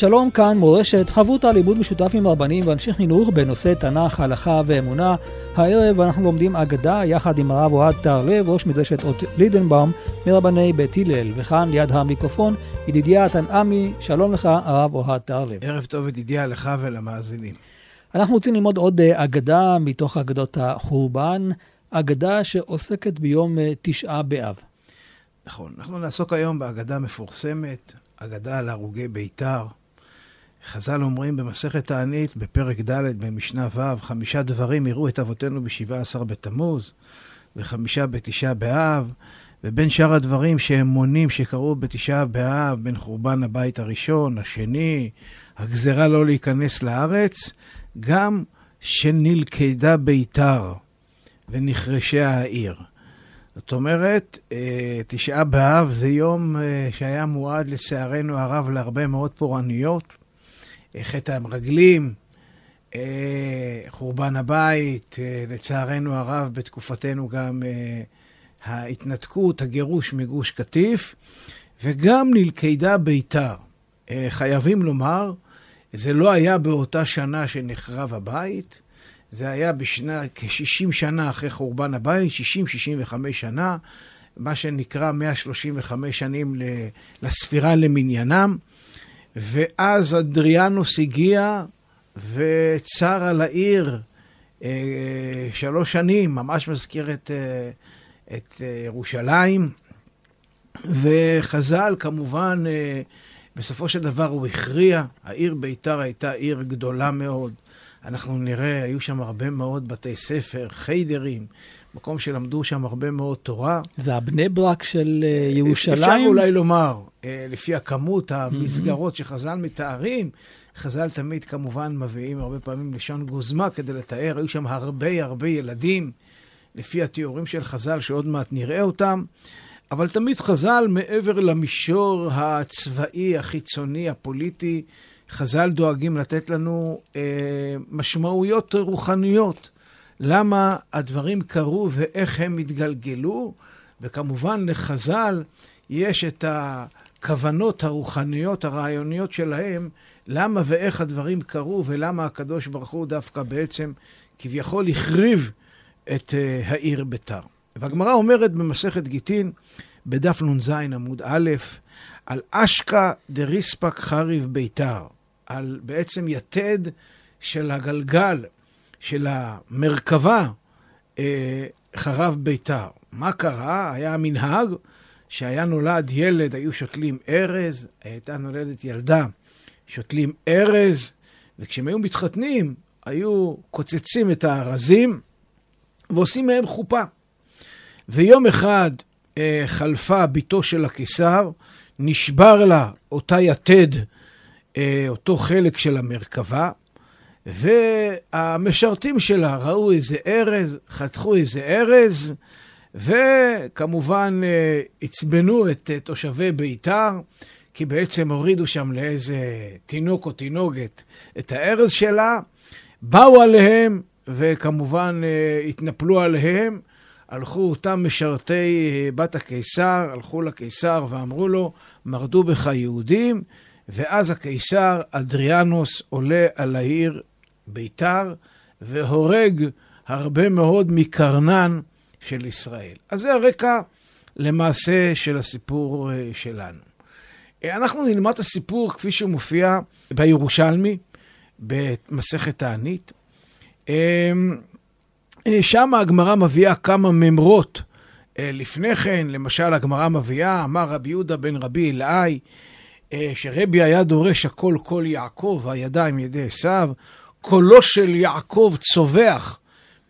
שלום כאן מורשת, חברותא לימוד משותף עם רבנים ואנשי חינוך בנושא תנ"ך, הלכה ואמונה. הערב אנחנו לומדים אגדה יחד עם הרב אוהד טהרלב, ראש מדרשת אות לידנבאום, מרבני בית הלל. וכאן ליד המיקרופון, ידידיה תנעמי, שלום לך הרב אוהד טהרלב. ערב טוב ידידיה לך ולמאזינים. אנחנו רוצים ללמוד עוד אה, אגדה מתוך אגדות החורבן, אגדה שעוסקת ביום אה, תשעה באב. נכון, אנחנו נעסוק היום באגדה מפורסמת, אגדה על הרוגי בית"ר. חז"ל אומרים במסכת תענית, בפרק ד' במשנה ו', חמישה דברים יראו את אבותינו בשבעה עשר בתמוז, וחמישה בתשעה באב, ובין שאר הדברים שהם מונים שקרו בתשעה באב, בין חורבן הבית הראשון, השני, הגזרה לא להיכנס לארץ, גם שנלכדה ביתר ונחרשה העיר. זאת אומרת, אה, תשעה באב זה יום אה, שהיה מועד לצערנו הרב להרבה מאוד פורעניות. חטא המרגלים, אה, חורבן הבית, אה, לצערנו הרב בתקופתנו גם אה, ההתנתקות, הגירוש מגוש קטיף, וגם נלכדה ביתר. חייבים לומר, זה לא היה באותה שנה שנחרב הבית, זה היה בשנה, כ-60 שנה אחרי חורבן הבית, 60-65 שנה, מה שנקרא 135 שנים לספירה למניינם. ואז אדריאנוס הגיע וצר על העיר אה, שלוש שנים, ממש מזכיר את, אה, את אה, ירושלים. וחז"ל כמובן, אה, בסופו של דבר הוא הכריע, העיר ביתר הייתה עיר גדולה מאוד. אנחנו נראה, היו שם הרבה מאוד בתי ספר, חיידרים, מקום שלמדו שם הרבה מאוד תורה. זה הבני ברק של אה, ירושלים? אפשר אולי לומר, אה, לפי הכמות המסגרות שחז"ל מתארים, חז"ל תמיד כמובן מביאים הרבה פעמים לשון גוזמה כדי לתאר, היו שם הרבה הרבה ילדים, לפי התיאורים של חז"ל, שעוד מעט נראה אותם. אבל תמיד חז"ל, מעבר למישור הצבאי, החיצוני, הפוליטי, חז"ל דואגים לתת לנו אה, משמעויות רוחניות. למה הדברים קרו ואיך הם התגלגלו, וכמובן לחז"ל יש את הכוונות הרוחניות, הרעיוניות שלהם, למה ואיך הדברים קרו ולמה הקדוש ברוך הוא דווקא בעצם כביכול החריב את uh, העיר ביתר. והגמרא אומרת במסכת גיטין, בדף נ"ז עמוד א', על אשקא דריספק חריב ביתר, על בעצם יתד של הגלגל של המרכבה אה, חרב ביתר. מה קרה? היה מנהג שהיה נולד ילד, היו שותלים ארז, הייתה נולדת ילדה, שותלים ארז, וכשהם היו מתחתנים, היו קוצצים את הארזים ועושים מהם חופה. ויום אחד אה, חלפה בתו של הקיסר, נשבר לה אותה יתד, אותו חלק של המרכבה, והמשרתים שלה ראו איזה ארז, חתכו איזה ארז, וכמובן אה, עצבנו את אה, תושבי ביתר, כי בעצם הורידו שם לאיזה תינוק או תינוקת את הארז שלה, באו עליהם, וכמובן אה, התנפלו עליהם. הלכו אותם משרתי בת הקיסר, הלכו לקיסר ואמרו לו, מרדו בך יהודים, ואז הקיסר אדריאנוס עולה על העיר ביתר והורג הרבה מאוד מקרנן של ישראל. אז זה הרקע למעשה של הסיפור אה, שלנו. אה, אנחנו נלמד את הסיפור כפי שהוא מופיע בירושלמי, במסכת תענית. אה, שם הגמרא מביאה כמה ממרות לפני כן, למשל הגמרא מביאה, אמר רבי יהודה בן רבי אלעאי, שרבי היה דורש הכל כל יעקב, הידיים ידי עשיו, קולו של יעקב צווח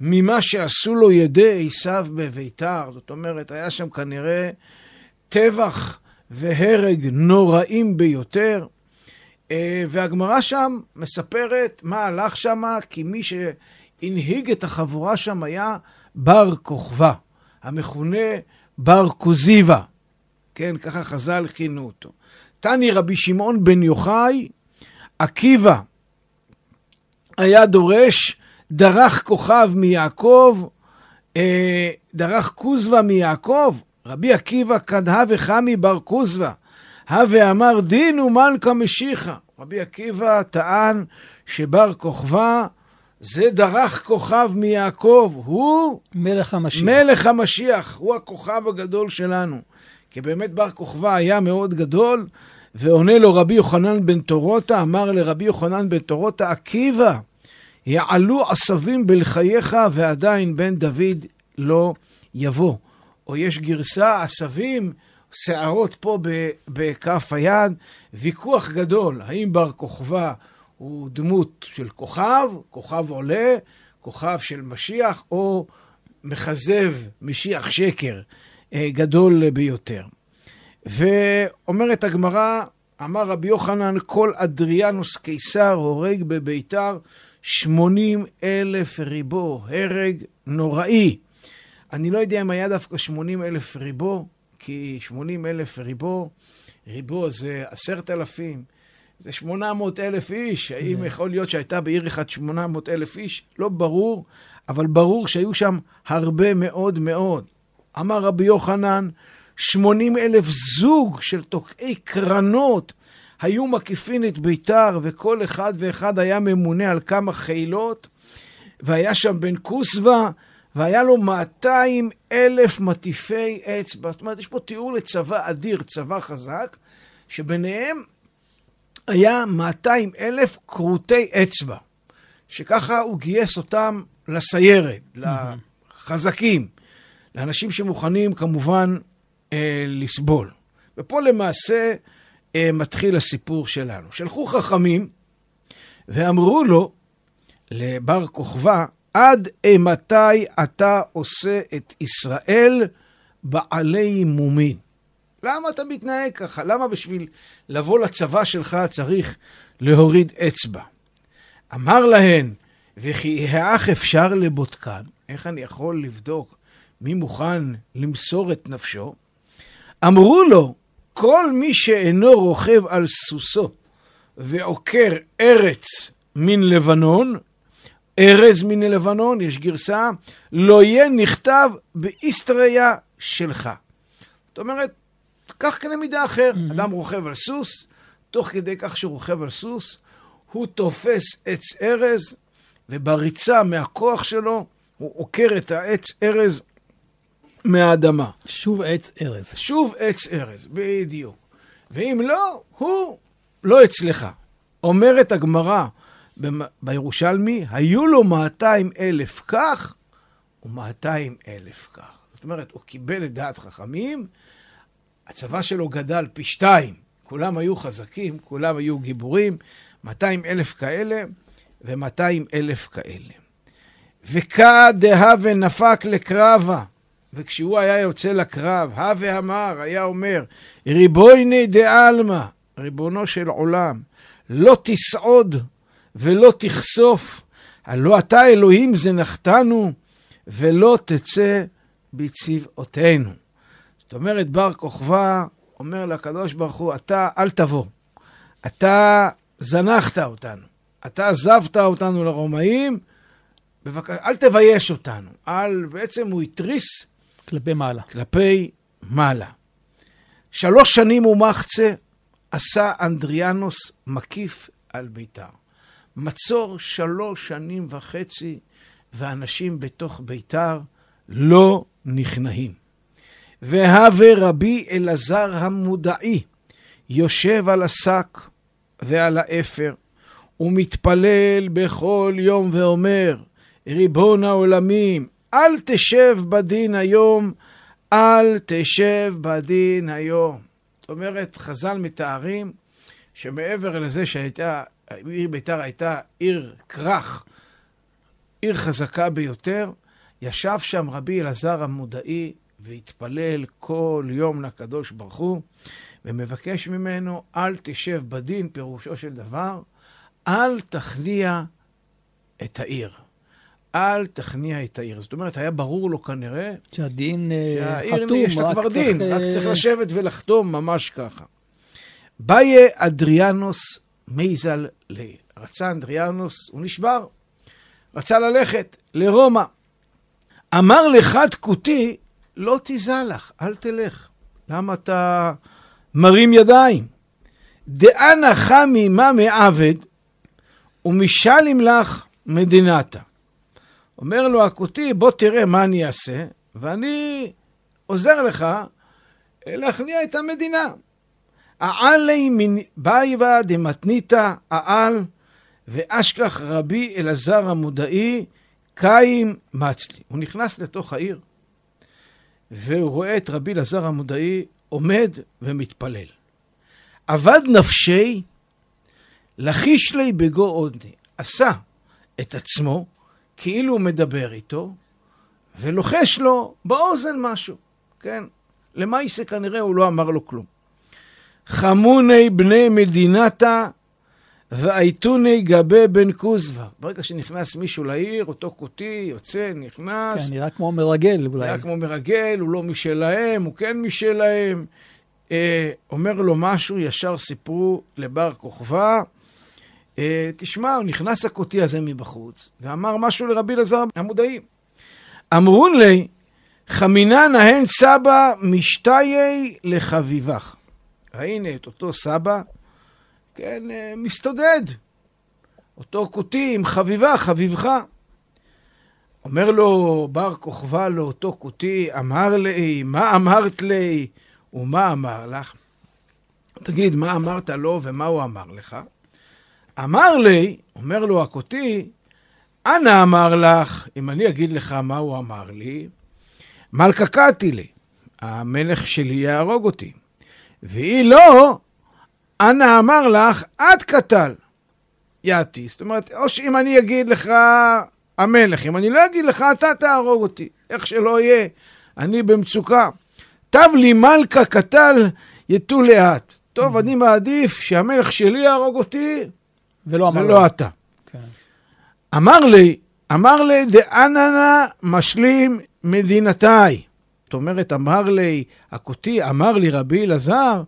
ממה שעשו לו ידי עשיו בביתר. זאת אומרת, היה שם כנראה טבח והרג נוראים ביותר. אה, והגמרא שם מספרת מה הלך שם, כי מי שהנהיג את החבורה שם היה בר כוכבא, המכונה בר כוזיבא. כן, ככה חז"ל כינו אותו. תני רבי שמעון בן יוחאי, עקיבא היה דורש, דרך כוכב מיעקב, אה, דרך כוזבא מיעקב, רבי עקיבא כדהה וחמי בר כוזבא, הווה אמר דין ומלכה משיחה. רבי עקיבא טען שבר כוכבא זה דרך כוכב מיעקב, הוא מלך המשיח. מלך המשיח, הוא הכוכב הגדול שלנו. כי באמת בר כוכבא היה מאוד גדול, ועונה לו רבי יוחנן בן תורותה, אמר לרבי יוחנן בן תורותה, עקיבא, יעלו עשבים בלחייך ועדיין בן דוד לא יבוא. או יש גרסה, עשבים, שערות פה בכף היד, ויכוח גדול, האם בר כוכבא הוא דמות של כוכב, כוכב עולה, כוכב של משיח, או מכזב, משיח שקר גדול ביותר. ואומרת הגמרא, אמר רבי יוחנן, כל אדריאנוס קיסר הורג בביתר שמונים אלף ריבו, הרג נוראי. אני לא יודע אם היה דווקא שמונים אלף ריבו, כי שמונים אלף ריבו, ריבו זה עשרת אלפים, זה שמונה מאות אלף איש. האם יכול להיות שהייתה בעיר אחת שמונה מאות אלף איש? לא ברור, אבל ברור שהיו שם הרבה מאוד מאוד. אמר רבי יוחנן, שמונים אלף זוג של תוקעי קרנות היו מקיפין את ביתר, וכל אחד ואחד היה ממונה על כמה חילות, והיה שם בן כוסבא, והיה לו 200 אלף מטיפי אצבע. זאת אומרת, יש פה תיאור לצבא אדיר, צבא חזק, שביניהם היה 200 אלף כרותי אצבע, שככה הוא גייס אותם לסיירת, לחזקים, לאנשים שמוכנים כמובן אה, לסבול. ופה למעשה אה, מתחיל הסיפור שלנו. שלחו חכמים ואמרו לו, לבר כוכבא, עד אימתי אתה עושה את ישראל בעלי מומין? למה אתה מתנהג ככה? למה בשביל לבוא לצבא שלך צריך להוריד אצבע? אמר להן, וכי האח אפשר לבודקן? איך אני יכול לבדוק מי מוכן למסור את נפשו? אמרו לו, כל מי שאינו רוכב על סוסו ועוקר ארץ מן לבנון, ארז מן לבנון, יש גרסה, לא יהיה נכתב באיסטריה שלך. זאת אומרת, כך קנה מידה אחר. Mm-hmm. אדם רוכב על סוס, תוך כדי כך שהוא רוכב על סוס, הוא תופס עץ ארז, ובריצה מהכוח שלו, הוא עוקר את העץ ארז מהאדמה. שוב עץ ארז. שוב עץ ארז, בדיוק. ואם לא, הוא לא אצלך. אומרת הגמרא בירושלמי, היו לו 200 אלף כך ו-200 אלף כך. זאת אומרת, הוא קיבל את דעת חכמים, הצבא שלו גדל פי שתיים. כולם היו חזקים, כולם היו גיבורים, 200 אלף כאלה ו-200 אלף כאלה. וקא דהווה נפק לקרבה. וכשהוא היה יוצא לקרב, הווה אמר, היה אומר, ריבויני דעלמא, ריבונו של עולם, לא תסעוד ולא תחשוף, הלא אתה אלוהים זנחתנו, ולא תצא בצבאותינו. זאת אומרת, בר כוכבא אומר לקדוש ברוך הוא, אתה אל תבוא. אתה זנחת אותנו. אתה עזבת אותנו לרומאים, בבקשה, אל תבייש אותנו. אל, בעצם הוא התריס כלפי מעלה. כלפי מעלה. שלוש שנים ומחצה עשה אנדריאנוס מקיף על ביתר. מצור שלוש שנים וחצי, ואנשים בתוך ביתר לא נכנעים. והווה רבי אלעזר המודעי יושב על השק ועל האפר, ומתפלל בכל יום ואומר, ריבון העולמים, אל תשב בדין היום, אל תשב בדין היום. זאת אומרת, חז"ל מתארים שמעבר לזה שהייתה, עיר ביתר הייתה עיר כרך, עיר חזקה ביותר. ישב שם רבי אלעזר המודעי והתפלל כל יום לקדוש ברוך הוא, ומבקש ממנו, אל תשב בדין, פירושו של דבר, אל תכניע את העיר. אל תכניע את העיר. זאת אומרת, היה ברור לו כנראה... שהדין אה, שהעיר חתום, יש לה כבר צריך, דין, אה, רק צריך לשבת ולחתום ממש ככה. באיה אדריאנוס מייזל לי. רצה אנדריאנוס, הוא נשבר. רצה ללכת לרומא. אמר לחד כותי, לא תיזלח, אל תלך. למה אתה מרים ידיים? דאנה חמי מה מעבד, ומשלים לך מדינתה. אומר לו הכותי, בוא תראה מה אני אעשה, ואני עוזר לך להכניע את המדינה. העלי מן בייבה דמתניתא העל, ואשכח רבי אלעזר המודעי, קיים מצלי. הוא נכנס לתוך העיר, והוא רואה את רבי אלעזר המודעי עומד ומתפלל. אבד נפשי, לחיש לי בגו עודני. עשה את עצמו כאילו הוא מדבר איתו, ולוחש לו באוזן משהו, כן? למעשה כנראה הוא לא אמר לו כלום. חמוני בני מדינתה ואייתוני גבי בן כוזבה. ברגע שנכנס מישהו לעיר, אותו כותי יוצא, נכנס. כן, נראה כמו מרגל אולי. נראה כמו מרגל, הוא לא משלהם, הוא כן משלהם. אה, אומר לו משהו, ישר סיפרו לבר כוכבא. אה, תשמע, הוא נכנס הכותי הזה מבחוץ, ואמר משהו לרבי אלעזר המודעי. אמרון לי, חמינה נהן סבא משתיי לחביבך. הנה את אותו סבא, כן, אה, מסתודד. אותו כותי עם חביבה, חביבך. אומר לו בר כוכבא לאותו כותי, אמר לי, מה אמרת לי ומה אמר לך? תגיד, מה אמרת לו ומה הוא אמר לך? אמר לי, אומר לו הכותי, אנא אמר לך, אם אני אגיד לך מה הוא אמר לי, מלכה קטי לי, המלך שלי יהרוג אותי. והיא לא, אנא אמר לך, את קטל. יעתי. זאת אומרת, או שאם אני אגיד לך המלך, אם אני לא אגיד לך, אתה תהרוג אותי. איך שלא יהיה, אני במצוקה. תב לי מלכה קטל יטו לאט. טוב, אני מעדיף שהמלך שלי יהרוג אותי, ולא אמר לו. ולא אתה. כן. אמר לי, אמר לי, דאננה משלים מדינתיי. זאת אומרת, אמר לי, הכותי, אמר לי רבי אלעזר,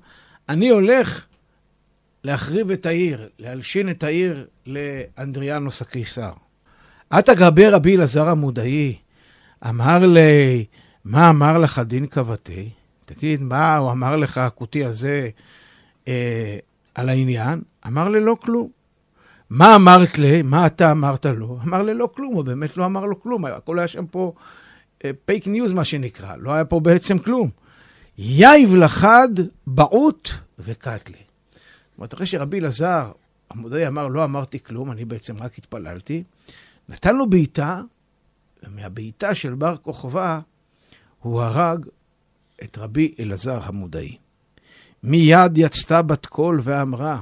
אני הולך להחריב את העיר, להלשין את העיר לאנדריאנוס הקיסר. עתה גבי רבי אלעזר המודעי, אמר לי, מה אמר לך דין כבתי? תגיד, מה הוא אמר לך, הכותי הזה, אה, על העניין? אמר לי, לא כלום. מה אמרת לי? מה אתה אמרת לו? אמר לי, לא כלום, הוא באמת לא אמר לו כלום. הכל היה שם פה fake uh, news, מה שנקרא. לא היה פה בעצם כלום. יהיב לחד, בעט וקטלי. זאת אומרת, אחרי שרבי אלעזר, המודעי אמר, לא אמרתי כלום, אני בעצם רק התפללתי, נתן לו בעיטה, ומהבעיטה של בר כוכבא, הוא הרג את רבי אלעזר המודעי. מיד יצתה בת קול ואמרה,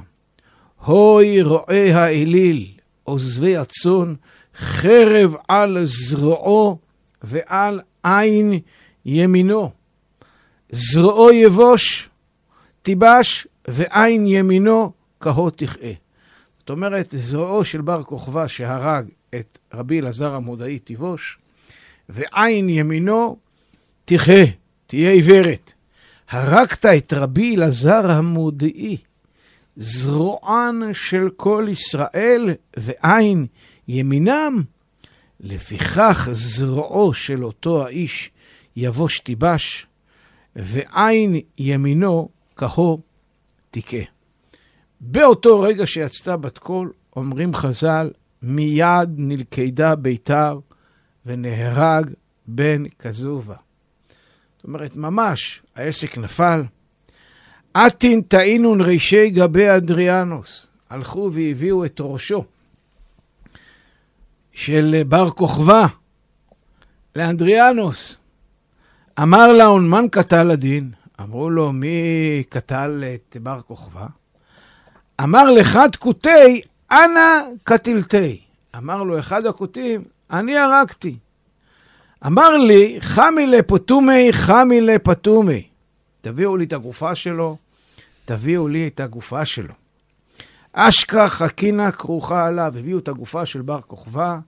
הוי רועי האליל, עוזבי הצאן, חרב על זרועו ועל עין ימינו. זרועו יבוש, תיבש, ועין ימינו כהו תכאה. זאת אומרת, זרועו של בר כוכבא שהרג את רבי אלעזר המודעי תיבוש, ועין ימינו תכאה, תהיה עיוורת. הרגת את רבי אלעזר המודעי, זרוען של כל ישראל ועין ימינם, לפיכך זרועו של אותו האיש יבוש תיבש, ועין ימינו כהו תיקה. באותו רגע שיצתה בת קול, אומרים חז"ל, מיד נלכדה ביתר ונהרג בן כזובה. זאת אומרת, ממש, העסק נפל. עתין טעינון רישי גבי אדריאנוס. הלכו והביאו את ראשו של בר כוכבא לאנדריאנוס. אמר לה, מן קטל הדין? אמרו לו, מי קטל את בר כוכבא? אמר לחד כותי, אנא קטילתי. אמר לו אחד הכותים, אני הרגתי. אמר לי, חמי לפוטומי, חמי לפטומי. תביאו לי את הגופה שלו, תביאו לי את הגופה שלו. אשכח חכינה כרוכה עליו, הביאו את הגופה של בר כוכבא,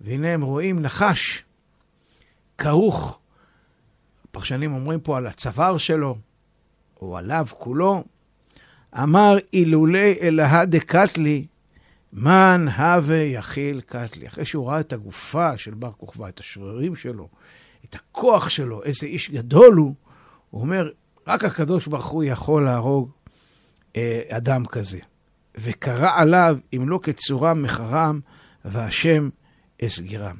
והנה הם רואים נחש כרוך, הפרשנים אומרים פה על הצוואר שלו, או עליו כולו, אמר אילולי אלהא דקתלי, מן הווה יכיל קתלי. אחרי שהוא ראה את הגופה של בר כוכבא, את השרירים שלו, את הכוח שלו, איזה איש גדול הוא, הוא אומר, רק הקדוש ברוך הוא יכול להרוג אה, אדם כזה. וקרא עליו, אם לא כצורם מחרם, והשם אסגירם.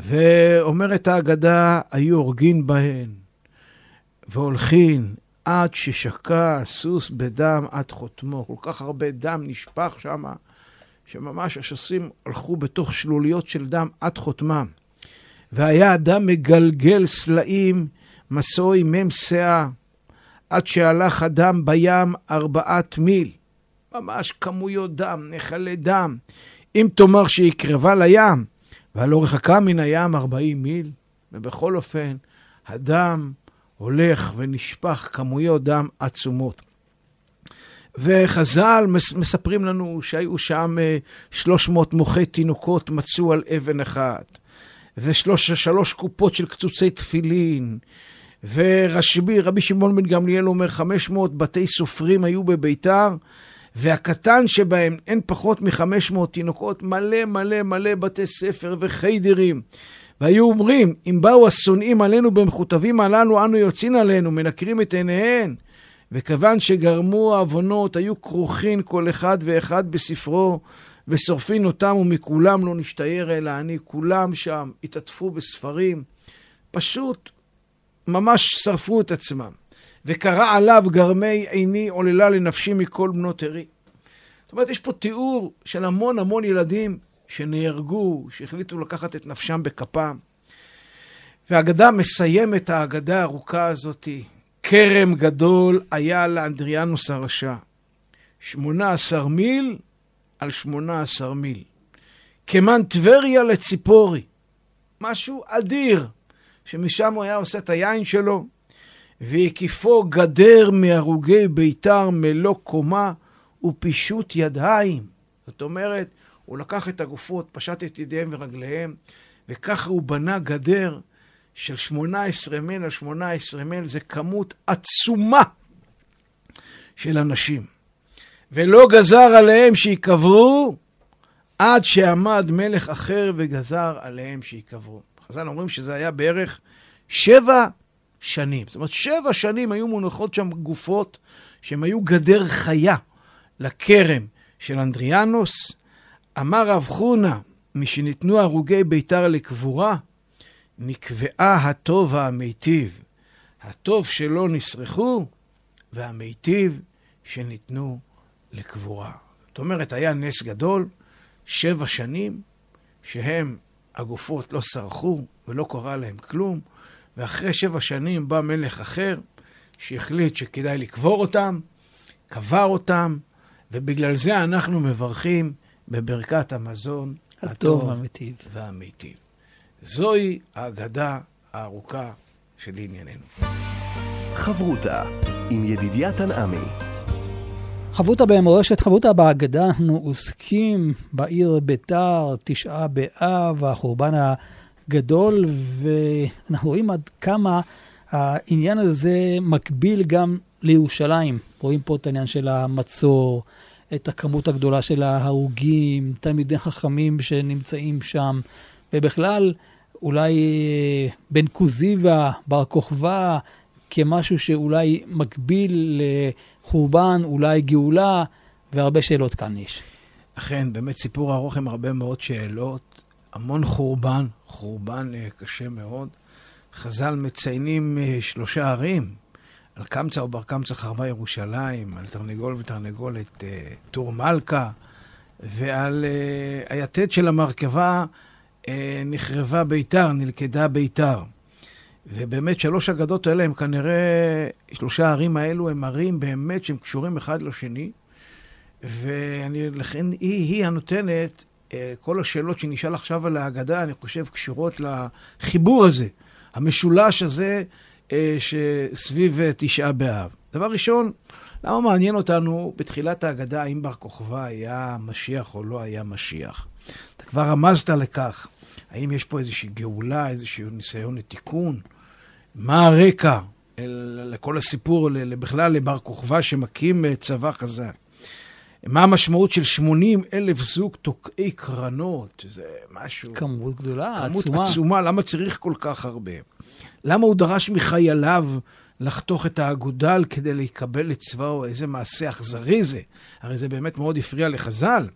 ואומרת ההגדה, היו הורגין בהן, והולכין עד ששקע הסוס בדם עד חותמו. כל כך הרבה דם נשפך שם, שממש הסוסים הלכו בתוך שלוליות של דם עד חותמם. והיה אדם מגלגל סלעים, מסוי מם שאה, עד שהלך הדם בים ארבעת מיל. ממש כמויות דם, נחלי דם. אם תאמר שהיא קרבה לים, והלא רחקה מן הים ארבעים מיל, ובכל אופן, הדם הולך ונשפך כמויות דם עצומות. וחז"ל מספרים לנו שהיו שם 300 אה, מוחי תינוקות מצאו על אבן אחת, ושלוש קופות של קצוצי תפילין, ורבי רבי שמעון בן גמליאל אומר 500 בתי סופרים היו בביתר, והקטן שבהם אין פחות מ-500 תינוקות, מלא מלא מלא בתי ספר וחיידרים. והיו אומרים, אם באו השונאים עלינו במכותבים הללו, אנו יוצאים עלינו, מנקרים את עיניהן. וכיוון שגרמו העוונות, היו כרוכין כל אחד ואחד בספרו, ושורפין אותם, ומכולם לא נשתייר אלא אני. כולם שם התעטפו בספרים, פשוט ממש שרפו את עצמם. וקרא עליו גרמי עיני עוללה לנפשי מכל בנות ערי. זאת אומרת, יש פה תיאור של המון המון ילדים שנהרגו, שהחליטו לקחת את נפשם בכפם. והאגדה מסיימת האגדה הארוכה הזאתי. כרם גדול היה לאנדריאנוס הרשע. שמונה עשר מיל על שמונה עשר מיל. כמן טבריה לציפורי. משהו אדיר, שמשם הוא היה עושה את היין שלו, והקיפו גדר מהרוגי ביתר מלוא קומה ופישוט ידיים. זאת אומרת, הוא לקח את הגופות, פשט את ידיהם ורגליהם, וככה הוא בנה גדר של 18 מל על 18 מל, זה כמות עצומה של אנשים. ולא גזר עליהם שיקברו עד שעמד מלך אחר וגזר עליהם שיקברו. חז"ל אומרים שזה היה בערך שבע שנים. זאת אומרת, שבע שנים היו מונחות שם גופות שהן היו גדר חיה לכרם של אנדריאנוס. אמר רב חונה, משניתנו הרוגי ביתר לקבורה, נקבעה הטוב והמיטיב. הטוב שלא נסרחו, והמיטיב שניתנו לקבורה. זאת אומרת, היה נס גדול, שבע שנים, שהם, הגופות לא סרחו ולא קרה להם כלום, ואחרי שבע שנים בא מלך אחר, שהחליט שכדאי לקבור אותם, קבר אותם, ובגלל זה אנחנו מברכים בברכת המזון הטוב והמיטיב. והמיטיב. זוהי האגדה הארוכה של ענייננו. חברותה עם ידידיה תנעמי. חברותה במורשת, חברותה בהגדה, אנחנו עוסקים בעיר ביתר, תשעה באב, החורבן הגדול, ואנחנו רואים עד כמה העניין הזה מקביל גם לירושלים. רואים פה את העניין של המצור, את הכמות הגדולה של ההרוגים, תלמידי חכמים שנמצאים שם, ובכלל, אולי אה, בן כוזיבא, בר כוכבא, כמשהו שאולי מקביל לחורבן, אולי גאולה, והרבה שאלות כאן יש. אכן, באמת סיפור ארוך עם הרבה מאוד שאלות, המון חורבן, חורבן אה, קשה מאוד. חז"ל מציינים אה, שלושה ערים, על קמצא או בר קמצא חרבה ירושלים, על תרנגול ותרנגולת טור מלכה, ועל היתד של המרכבה אה, נחרבה ביתר, נלכדה ביתר. ובאמת שלוש אגדות האלה הם כנראה, שלושה הערים האלו הם ערים באמת שהם קשורים אחד לשני, ולכן היא, היא הנותנת אה, כל השאלות שנשאל עכשיו על ההגדה, אני חושב, קשורות לחיבור הזה, המשולש הזה אה, שסביב אה, תשעה באב. דבר ראשון, למה מעניין אותנו בתחילת ההגדה האם בר כוכבא היה משיח או לא היה משיח? אתה כבר רמזת לכך. האם יש פה איזושהי גאולה, איזשהו ניסיון לתיקון? מה הרקע לכל הסיפור, בכלל לבר כוכבא שמקים צבא חזק? מה המשמעות של 80 אלף זוג תוקעי קרנות? זה משהו... כמות גדולה, כמות עצומה. כמות עצומה, למה צריך כל כך הרבה? למה הוא דרש מחייליו לחתוך את האגודל כדי לקבל את צבאו? איזה מעשה אכזרי זה? הרי זה באמת מאוד הפריע לחז"ל.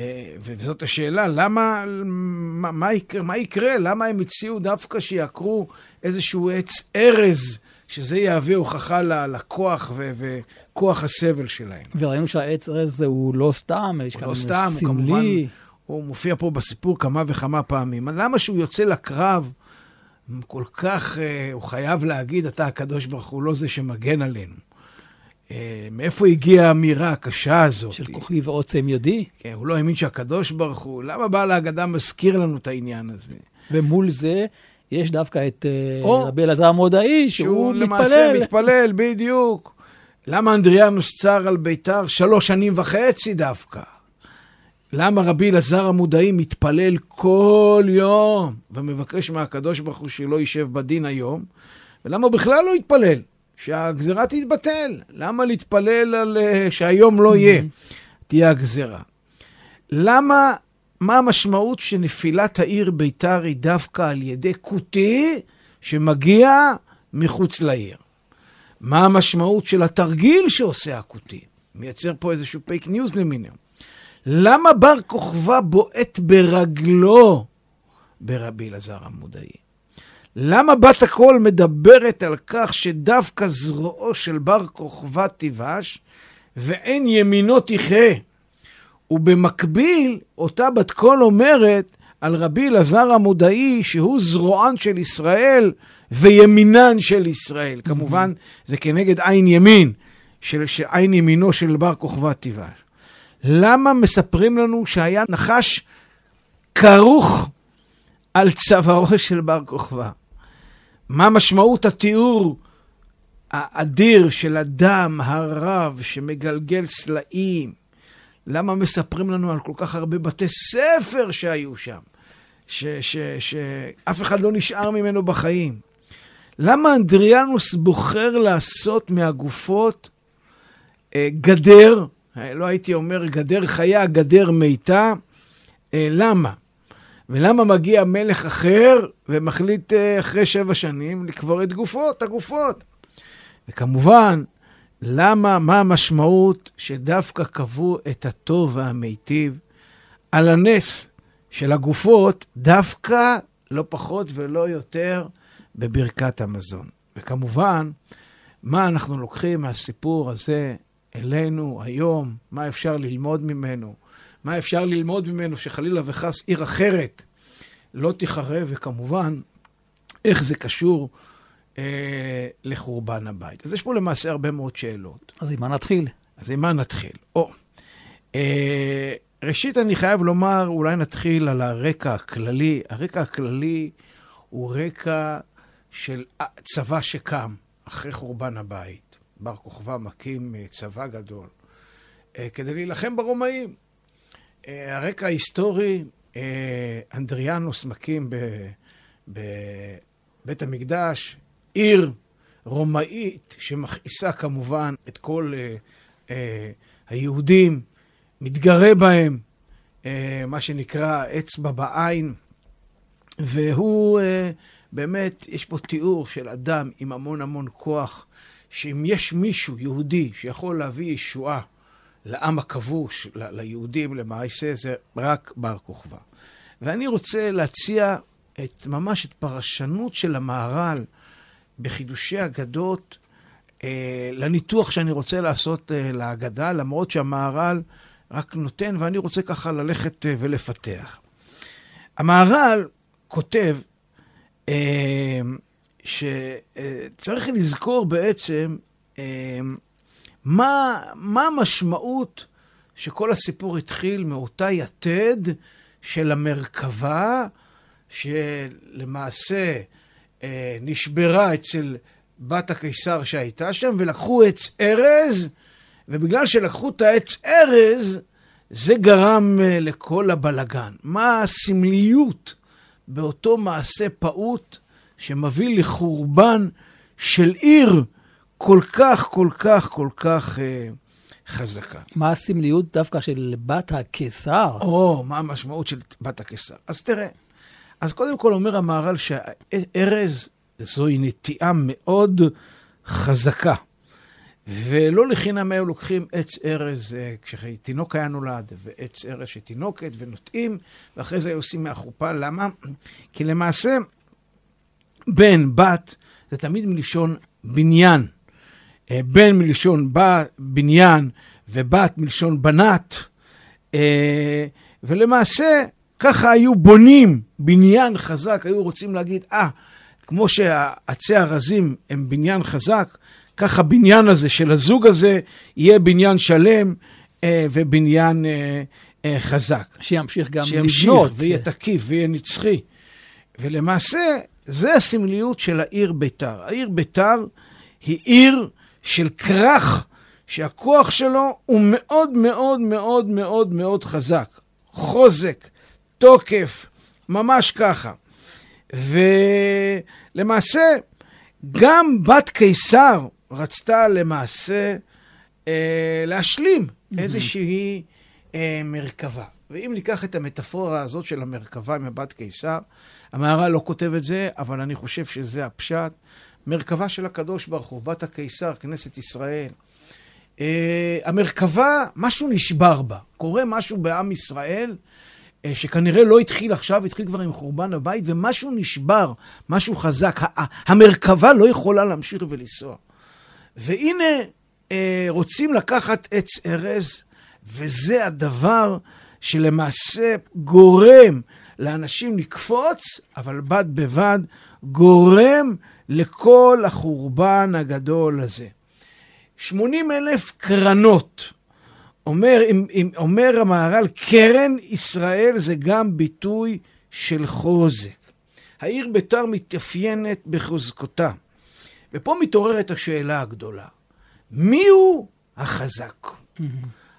אה, וזאת השאלה, למה, מה, מה, יקרה, מה יקרה? למה הם הציעו דווקא שיעקרו איזשהו עץ ארז, שזה יהווה הוכחה לכוח ו, וכוח הסבל שלהם? וראינו שהעץ ארז הוא לא סתם, יש כאן לא סתם, סמלי. הוא כמובן, הוא מופיע פה בסיפור כמה וכמה פעמים. למה שהוא יוצא לקרב, כל כך, אה, הוא חייב להגיד, אתה הקדוש ברוך הוא לא זה שמגן עלינו. אה, מאיפה הגיעה האמירה הקשה הזאת? של כוחי ועוצם ידי. כן, הוא לא האמין שהקדוש ברוך הוא, למה בעל ההגדה מזכיר לנו את העניין הזה? ומול זה יש דווקא את אה, או, רבי אלעזר המודעי, שהוא, שהוא מתפלל. למעשה מתפלל, בדיוק. למה אנדריאנוס צר על ביתר שלוש שנים וחצי דווקא? למה רבי אלעזר המודעי מתפלל כל יום ומבקש מהקדוש ברוך הוא שלא יישב בדין היום? ולמה הוא בכלל לא יתפלל? שהגזרה תתבטל. למה להתפלל על uh, שהיום לא יהיה, תהיה הגזרה? למה, מה המשמעות שנפילת העיר ביתר היא דווקא על ידי כותי שמגיע מחוץ לעיר? מה המשמעות של התרגיל שעושה הכותי? מייצר פה איזשהו fake news למיניהם. למה בר כוכבא בועט ברגלו ברבי אלעזר המודעי? למה בת הקול מדברת על כך שדווקא זרועו של בר כוכבא תיבש ואין ימינו תחיה? ובמקביל, אותה בת קול אומרת על רבי אלעזר המודעי שהוא זרוען של ישראל וימינן של ישראל. Mm-hmm. כמובן, זה כנגד עין ימין, של, של עין ימינו של בר כוכבא תיבש. למה מספרים לנו שהיה נחש כרוך על צווארו של בר כוכבא? מה משמעות התיאור האדיר של הדם הרב שמגלגל סלעים? למה מספרים לנו על כל כך הרבה בתי ספר שהיו שם, שאף אחד לא נשאר ממנו בחיים? למה אנדריאנוס בוחר לעשות מהגופות אה, גדר, אה, לא הייתי אומר גדר חיה, גדר מיתה? אה, למה? ולמה מגיע מלך אחר ומחליט אה, אחרי שבע שנים לקבור את גופות, הגופות? וכמובן, למה, מה המשמעות שדווקא קבעו את הטוב והמיטיב על הנס של הגופות, דווקא לא פחות ולא יותר בברכת המזון. וכמובן, מה אנחנו לוקחים מהסיפור הזה אלינו היום, מה אפשר ללמוד ממנו, מה אפשר ללמוד ממנו שחלילה וחס עיר אחרת לא תיחרב, וכמובן, איך זה קשור אה, לחורבן הבית. אז יש פה למעשה הרבה מאוד שאלות. אז עם מה נתחיל? אז עם מה נתחיל? או, אה, ראשית אני חייב לומר, אולי נתחיל על הרקע הכללי. הרקע הכללי הוא רקע של צבא שקם אחרי חורבן הבית. בר כוכבא מקים אה, צבא גדול אה, כדי להילחם ברומאים. אה, הרקע ההיסטורי, אנדריאנוס מקים בבית המקדש עיר רומאית שמכעיסה כמובן את כל היהודים, מתגרה בהם, מה שנקרא אצבע בעין, והוא באמת, יש פה תיאור של אדם עם המון המון כוח, שאם יש מישהו, יהודי, שיכול להביא ישועה לעם הכבוש, ל- ליהודים, למעשה, זה רק בר כוכבא. ואני רוצה להציע את, ממש את פרשנות של המהר"ל בחידושי אגדות אה, לניתוח שאני רוצה לעשות אה, להגדה, למרות שהמהר"ל רק נותן, ואני רוצה ככה ללכת אה, ולפתח. המהר"ל כותב אה, שצריך לזכור בעצם אה, מה, מה המשמעות שכל הסיפור התחיל מאותה יתד של המרכבה, שלמעשה אה, נשברה אצל בת הקיסר שהייתה שם, ולקחו עץ ארז, ובגלל שלקחו את העץ ארז, זה גרם אה, לכל הבלגן. מה הסמליות באותו מעשה פעוט שמביא לחורבן של עיר כל כך, כל כך, כל כך אה, חזקה. מה הסמליות דווקא של בת הקיסר? או, מה המשמעות של בת הקיסר? אז תראה, אז קודם כל אומר המהר"ל שהארז זוהי נטיעה מאוד חזקה. ולא לחינם היו לוקחים עץ ארז אה, כשתינוק היה נולד, ועץ ארז של תינוקת, ונוטעים, ואחרי זה היו עושים מהחופה. למה? כי למעשה, בן, בת, זה תמיד מלשון בניין. אה, בן מלשון בניין, ובת מלשון בנת. אה, ולמעשה, ככה היו בונים בניין חזק, היו רוצים להגיד, אה, ah, כמו שעצי הרזים הם בניין חזק, כך הבניין הזה של הזוג הזה יהיה בניין שלם אה, ובניין אה, אה, חזק. שימשיך גם שימשיך לבנות. שימשיך ויהיה תקיף ויהיה נצחי. ולמעשה, זה הסמליות של העיר ביתר. העיר ביתר היא עיר של כרך שהכוח שלו הוא מאוד מאוד מאוד מאוד מאוד חזק. חוזק, תוקף, ממש ככה. ולמעשה, גם בת קיסר רצתה למעשה אה, להשלים mm-hmm. איזושהי אה, מרכבה. ואם ניקח את המטאפורה הזאת של המרכבה עם הבת קיסר, המהר"ל לא כותב את זה, אבל אני חושב שזה הפשט. מרכבה של הקדוש ברוך הוא, בת הקיסר, כנסת ישראל. אה, המרכבה, משהו נשבר בה. קורה משהו בעם ישראל, אה, שכנראה לא התחיל עכשיו, התחיל כבר עם חורבן הבית, ומשהו נשבר, משהו חזק. המרכבה לא יכולה להמשיך ולנסוע. והנה אה, רוצים לקחת עץ ארז, וזה הדבר שלמעשה גורם לאנשים לקפוץ, אבל בד בבד גורם לכל החורבן הגדול הזה. 80 אלף קרנות. אומר, אומר המהר"ל, קרן ישראל זה גם ביטוי של חוזק. העיר ביתר מתאפיינת בחוזקותה. ופה מתעוררת השאלה הגדולה, מיהו החזק?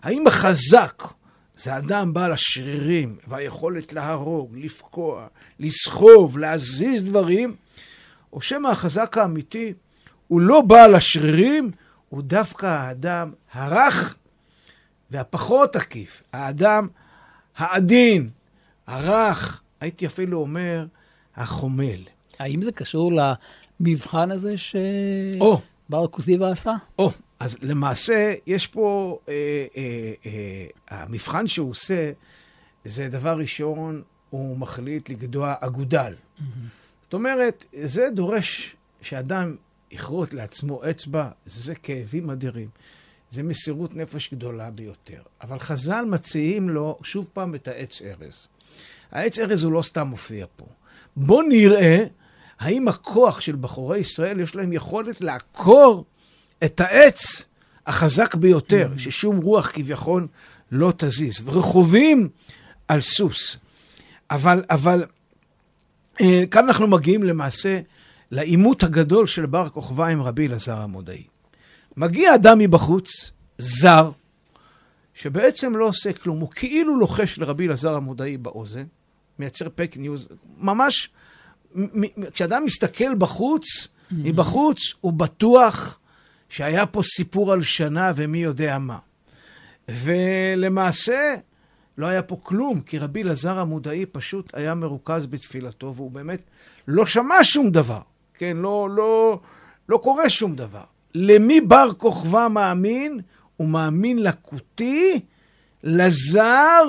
האם החזק זה אדם בעל השרירים והיכולת להרוג, לפקוע, לסחוב, להזיז דברים, או שמא החזק האמיתי הוא לא בעל השרירים, הוא דווקא האדם הרך והפחות תקיף, האדם העדין, הרך, הייתי אפילו אומר, החומל. האם זה קשור המבחן הזה שבר כוזיבא עשה? או, אז למעשה יש פה, אה, אה, אה, המבחן שהוא עושה, זה דבר ראשון, הוא מחליט לגדוע אגודל. Mm-hmm. זאת אומרת, זה דורש שאדם יכרות לעצמו אצבע, זה כאבים אדירים. זה מסירות נפש גדולה ביותר. אבל חז"ל מציעים לו שוב פעם את העץ ארז. העץ ארז הוא לא סתם מופיע פה. בואו נראה האם הכוח של בחורי ישראל, יש להם יכולת לעקור את העץ החזק ביותר, mm. ששום רוח כביכול לא תזיז, ורכובים על סוס. אבל, אבל כאן אנחנו מגיעים למעשה לעימות הגדול של בר כוכבא עם רבי אלעזר המודעי. מגיע אדם מבחוץ, זר, שבעצם לא עושה כלום, הוא כאילו לוחש לרבי אלעזר המודעי באוזן, מייצר fake news, ממש כשאדם מסתכל בחוץ, mm-hmm. מבחוץ, הוא בטוח שהיה פה סיפור על שנה ומי יודע מה. ולמעשה, לא היה פה כלום, כי רבי אלעזר המודעי פשוט היה מרוכז בתפילתו, והוא באמת לא שמע שום דבר, כן? לא, לא, לא קורה שום דבר. למי בר כוכבא מאמין? הוא מאמין לקוטי, לזר,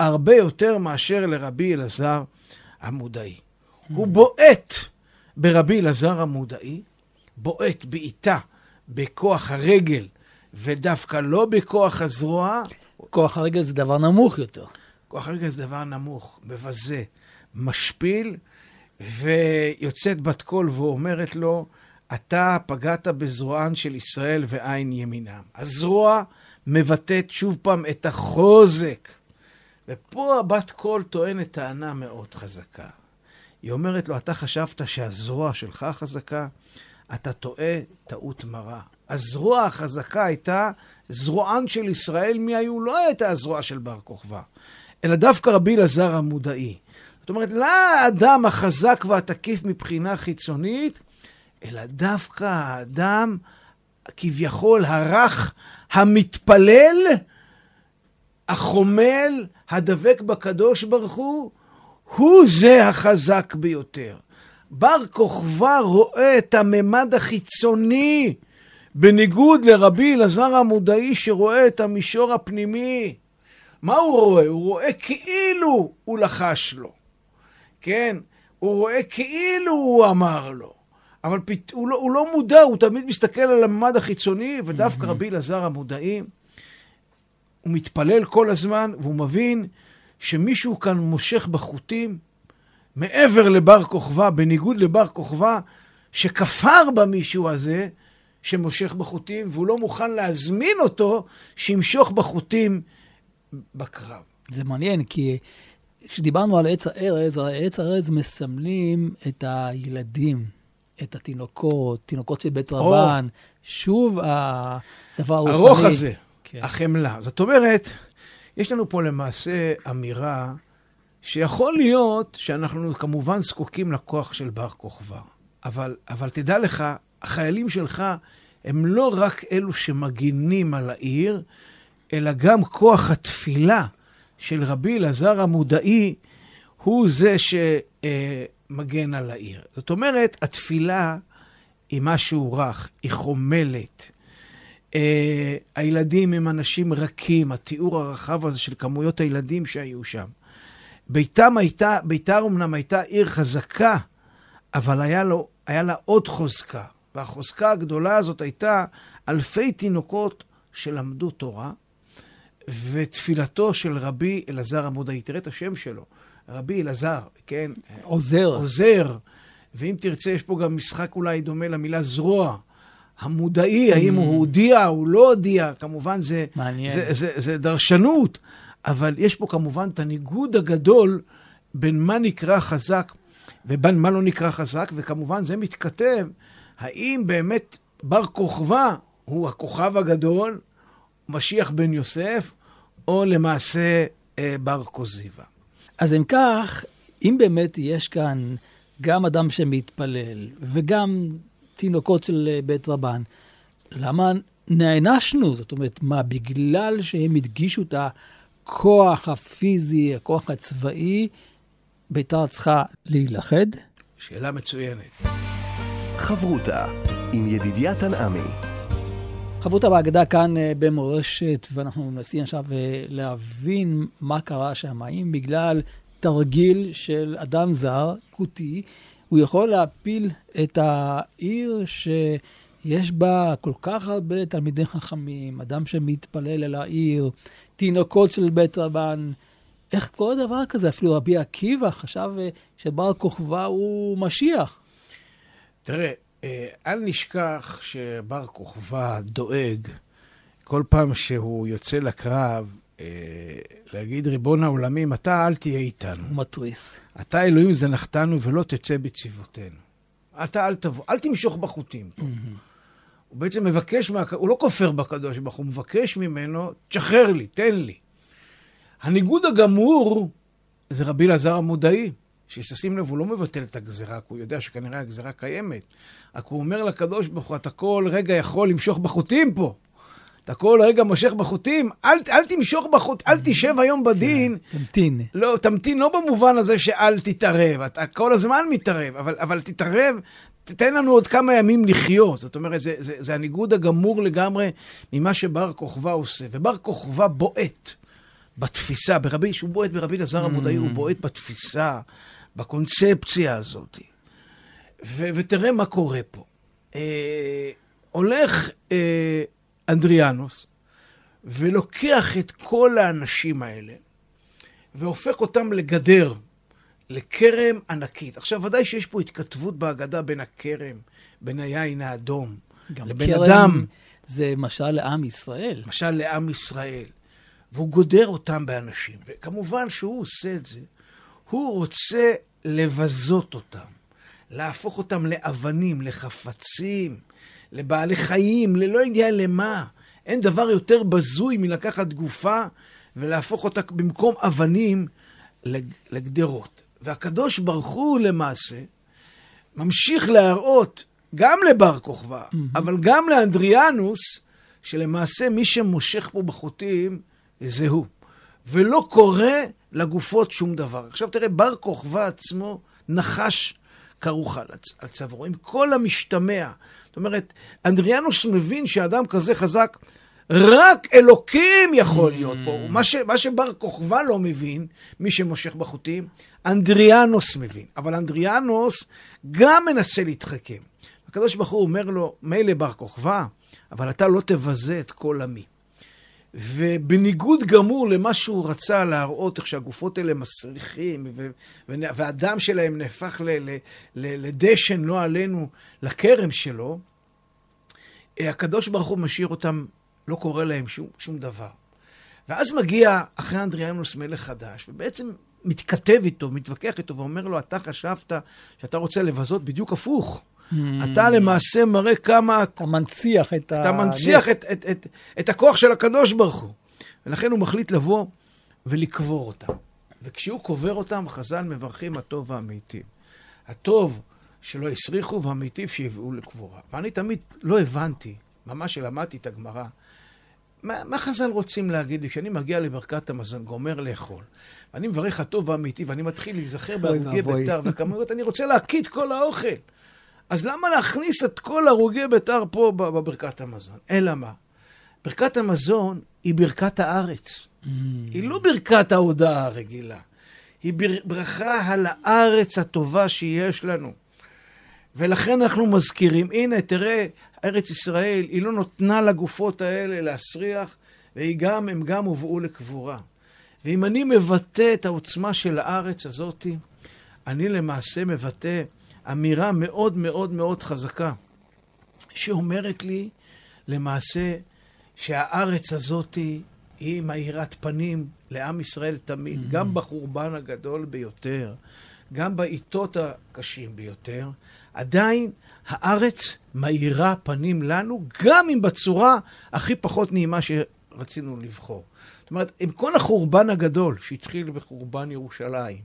הרבה יותר מאשר לרבי אלעזר המודעי. הוא בועט ברבי אלעזר המודעי, בועט בעיטה בכוח הרגל, ודווקא לא בכוח הזרוע. כוח הרגל זה דבר נמוך יותר. כוח הרגל זה דבר נמוך, מבזה, משפיל, ויוצאת בת קול ואומרת לו, אתה פגעת בזרוען של ישראל ועין ימינם. הזרוע מבטאת שוב פעם את החוזק. ופה הבת קול טוענת טענה מאוד חזקה. היא אומרת לו, אתה חשבת שהזרוע שלך חזקה? אתה טועה טעות מרה. הזרוע החזקה הייתה זרוען של ישראל, מי היו? לא הייתה הזרוע של בר כוכבא, אלא דווקא רבי אלעזר המודעי. זאת אומרת, לא האדם החזק והתקיף מבחינה חיצונית, אלא דווקא האדם כביכול הרך, המתפלל, החומל, הדבק בקדוש ברוך הוא, הוא זה החזק ביותר. בר כוכבא רואה את הממד החיצוני, בניגוד לרבי אלעזר המודעי שרואה את המישור הפנימי. מה הוא רואה? הוא רואה כאילו הוא לחש לו. כן? הוא רואה כאילו הוא אמר לו. אבל פת... הוא, לא, הוא לא מודע, הוא תמיד מסתכל על הממד החיצוני, ודווקא mm-hmm. רבי אלעזר המודעי, הוא מתפלל כל הזמן, והוא מבין שמישהו כאן מושך בחוטים, מעבר לבר כוכבא, בניגוד לבר כוכבא, שכפר במישהו הזה, שמושך בחוטים, והוא לא מוכן להזמין אותו שימשוך בחוטים בקרב. זה מעניין, כי כשדיברנו על עץ הארז, עץ הארז מסמלים את הילדים, את התינוקות, תינוקות של בית רבן. או, שוב, הדבר הרוחני. הרוח הזה, כן. החמלה. זאת אומרת, יש לנו פה למעשה אמירה שיכול להיות שאנחנו כמובן זקוקים לכוח של בר כוכבא, אבל, אבל תדע לך, החיילים שלך הם לא רק אלו שמגינים על העיר, אלא גם כוח התפילה של רבי אלעזר המודעי הוא זה שמגן על העיר. זאת אומרת, התפילה היא משהו רך, היא חומלת. Uh, הילדים הם אנשים רכים, התיאור הרחב הזה של כמויות הילדים שהיו שם. ביתם הייתה, ביתר אמנם הייתה עיר חזקה, אבל היה, לו, היה לה עוד חוזקה. והחוזקה הגדולה הזאת הייתה אלפי תינוקות שלמדו תורה, ותפילתו של רבי אלעזר עמודאי. תראה את השם שלו, רבי אלעזר, כן? עוזר. עוזר. ואם תרצה, יש פה גם משחק אולי דומה למילה זרוע. המודעי, mm. האם הוא הודיע, הוא לא הודיע, כמובן זה, מעניין. זה, זה, זה, זה דרשנות, אבל יש פה כמובן את הניגוד הגדול בין מה נקרא חזק ובין מה לא נקרא חזק, וכמובן זה מתכתב, האם באמת בר כוכבא הוא הכוכב הגדול, משיח בן יוסף, או למעשה אה, בר כוזיבא. אז אם כך, אם באמת יש כאן גם אדם שמתפלל וגם תינוקות של אה, בית רבן, למה נענשנו? זאת אומרת, מה, בגלל שהם הדגישו את הכוח הפיזי, הכוח הצבאי, ביתר צריכה להילכד? שאלה מצוינת. חברותה עם ידידיה תנעמי. חברותה בהגדה כאן אה, במורשת, ואנחנו מנסים עכשיו אה, להבין מה קרה שם. האם בגלל תרגיל של אדם זר, כותי, הוא יכול להפיל את העיר שיש בה כל כך הרבה תלמידי חכמים, אדם שמתפלל אל העיר, תינוקות של בית רבן. איך קורה דבר כזה? אפילו רבי עקיבא חשב אה, שבר כוכבא הוא משיח. תראה, אה, אל נשכח שבר כוכבא דואג כל פעם שהוא יוצא לקרב, אה, להגיד, ריבון העולמים, אתה אל תהיה איתנו. הוא מתריס. אתה אלוהים זנחתנו ולא תצא בצבאותינו. אתה אל תבוא, אל תמשוך בחוטים פה. הוא בעצם מבקש, מה... הוא לא כופר בקדוש ברוך הוא, מבקש ממנו, תשחרר לי, תן לי. הניגוד הגמור זה רבי אלעזר המודעי. שתשים לב, הוא לא מבטל את הגזרה, כי הוא יודע שכנראה הגזרה קיימת. רק הוא אומר לקדוש ברוך הוא, אתה כל רגע יכול למשוך בחוטים פה. אתה כל רגע מושך בחוטים, אל, אל תמשוך בחוט, אל תשב היום בדין. כן, תמתין. לא, תמתין לא במובן הזה שאל תתערב, אתה כל הזמן מתערב, אבל, אבל תתערב, תתן לנו עוד כמה ימים לחיות. זאת אומרת, זה, זה, זה הניגוד הגמור לגמרי ממה שבר כוכבא עושה. ובר כוכבא בועט בתפיסה, ברבי, שהוא בועט ברבי אלעזר המודעי, הוא mm. בועט בתפיסה. בקונספציה הזאת. ו- ותראה מה קורה פה. אה, הולך אה, אנדריאנוס ולוקח את כל האנשים האלה והופך אותם לגדר, לכרם ענקית. עכשיו, ודאי שיש פה התכתבות בהגדה בין הכרם, בין היין האדום, לבין כרם... אדם. זה משל לעם ישראל. משל לעם ישראל. והוא גודר אותם באנשים. וכמובן שהוא עושה את זה, הוא רוצה לבזות אותם, להפוך אותם לאבנים, לחפצים, לבעלי חיים, ללא יודע למה. אין דבר יותר בזוי מלקחת גופה ולהפוך אותה במקום אבנים לגדרות. והקדוש ברוך הוא למעשה ממשיך להראות גם לבר כוכבא, mm-hmm. אבל גם לאנדריאנוס, שלמעשה מי שמושך פה בחוטים זה הוא. ולא קורה לגופות שום דבר. עכשיו תראה, בר כוכבא עצמו נחש כרוך על צווארו, עם כל המשתמע. זאת אומרת, אנדריאנוס מבין שאדם כזה חזק, רק אלוקים יכול להיות פה. Mm. מה, ש, מה שבר כוכבא לא מבין, מי שמושך בחוטים, אנדריאנוס מבין. אבל אנדריאנוס גם מנסה להתחכם. הקדוש ברוך הוא אומר לו, מילא בר כוכבא, אבל אתה לא תבזה את כל עמי. ובניגוד גמור למה שהוא רצה להראות, איך שהגופות האלה מסריחים, והדם שלהם נהפך לדשן, לא עלינו, לכרם שלו, הקדוש ברוך הוא משאיר אותם, לא קורה להם שום, שום דבר. ואז מגיע אחרי אנדריאנוס מלך חדש, ובעצם מתכתב איתו, מתווכח איתו, ואומר לו, אתה חשבת שאתה רוצה לבזות בדיוק הפוך. Hmm. אתה למעשה מראה כמה... אתה מנציח את ה... אתה מנציח את, את, את, את הכוח של הקדוש ברוך הוא. ולכן הוא מחליט לבוא ולקבור אותם. וכשהוא קובר אותם, חז"ל מברכים הטוב והמיטיב. הטוב שלא הסריחו והמיטיב שיביאו לקבורה. ואני תמיד לא הבנתי, ממש שלמדתי את הגמרא, מה, מה חז"ל רוצים להגיד לי? כשאני מגיע לברכת המזון, גומר לאכול, ואני מברך הטוב והמיטיב, ואני מתחיל להיזכר בהרוגי בית"ר וכמויות, אני רוצה להקיא את כל האוכל. אז למה להכניס את כל הרוגי בית"ר פה בברכת המזון? אלא מה? ברכת המזון היא ברכת הארץ. Mm. היא לא ברכת ההודעה הרגילה. היא ברכה על הארץ הטובה שיש לנו. ולכן אנחנו מזכירים, הנה, תראה, ארץ ישראל, היא לא נותנה לגופות האלה להסריח, והיא גם, הם גם הובאו לקבורה. ואם אני מבטא את העוצמה של הארץ הזאת, אני למעשה מבטא אמירה מאוד מאוד מאוד חזקה, שאומרת לי למעשה שהארץ הזאת היא מאירת פנים לעם ישראל תמיד, mm-hmm. גם בחורבן הגדול ביותר, גם בעיתות הקשים ביותר, עדיין הארץ מאירה פנים לנו, גם אם בצורה הכי פחות נעימה שרצינו לבחור. זאת אומרת, עם כל החורבן הגדול שהתחיל בחורבן ירושלים,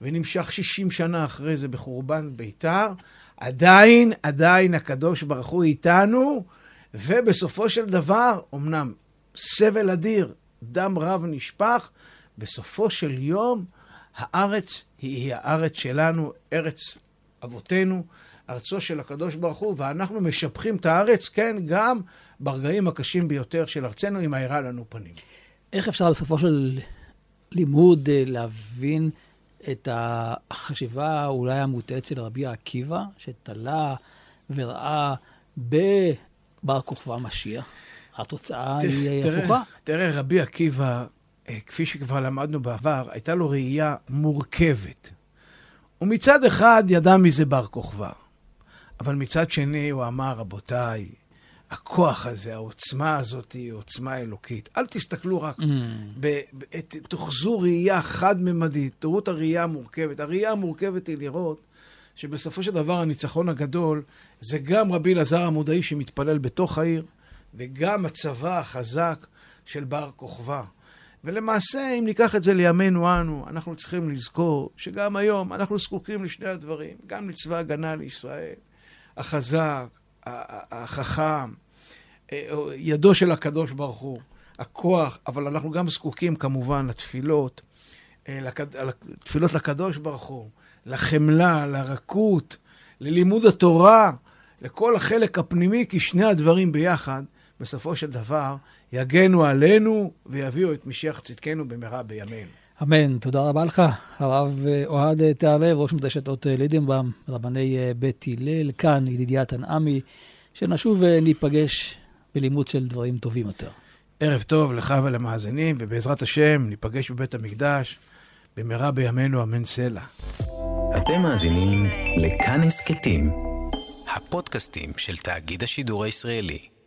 ונמשך 60 שנה אחרי זה בחורבן ביתר, עדיין, עדיין הקדוש ברוך הוא איתנו, ובסופו של דבר, אמנם סבל אדיר, דם רב נשפך, בסופו של יום הארץ היא הארץ שלנו, ארץ אבותינו, ארצו של הקדוש ברוך הוא, ואנחנו משבחים את הארץ, כן, גם ברגעים הקשים ביותר של ארצנו, היא מאירה לנו פנים. איך אפשר בסופו של לימוד אה, להבין את החשיבה אולי המוטעת של רבי עקיבא, שתלה וראה בבר כוכבא משיח? התוצאה היא הפוכה. תראה, רבי עקיבא, אה, כפי שכבר למדנו בעבר, הייתה לו ראייה מורכבת. ומצד אחד ידע מי זה בר כוכבא, אבל מצד שני הוא אמר, רבותיי, הכוח הזה, העוצמה הזאת היא עוצמה אלוקית. אל תסתכלו רק, mm. ב, ב, ב, תאחזו ראייה חד-ממדית, תראו את הראייה המורכבת. הראייה המורכבת היא לראות שבסופו של דבר הניצחון הגדול זה גם רבי אלעזר המודעי שמתפלל בתוך העיר, וגם הצבא החזק של בר כוכבא. ולמעשה, אם ניקח את זה לימינו אנו, אנחנו צריכים לזכור שגם היום אנחנו זקוקים לשני הדברים, גם לצבא הגנה לישראל, החזק, החכם, אה, ידו של הקדוש ברוך הוא, הכוח, אבל אנחנו גם זקוקים כמובן לתפילות, אה, לתפילות לקדוש ברוך הוא, לחמלה, לרכות, ללימוד התורה, לכל החלק הפנימי, כי שני הדברים ביחד, בסופו של דבר, יגנו עלינו ויביאו את משיח צדקנו במהרה בימינו. אמן. תודה רבה לך, הרב אה, אוהד תיארלב, ראש מדרשת אות לידנבאום, רבני בית הלל, כאן ידידיה תנעמי. שנשוב וניפגש בלימוד של דברים טובים יותר. ערב טוב לך ולמאזינים, ובעזרת השם ניפגש בבית המקדש במהרה בימינו אמן סלע. אתם מאזינים לכאן הסכתים, הפודקאסטים של תאגיד השידור הישראלי.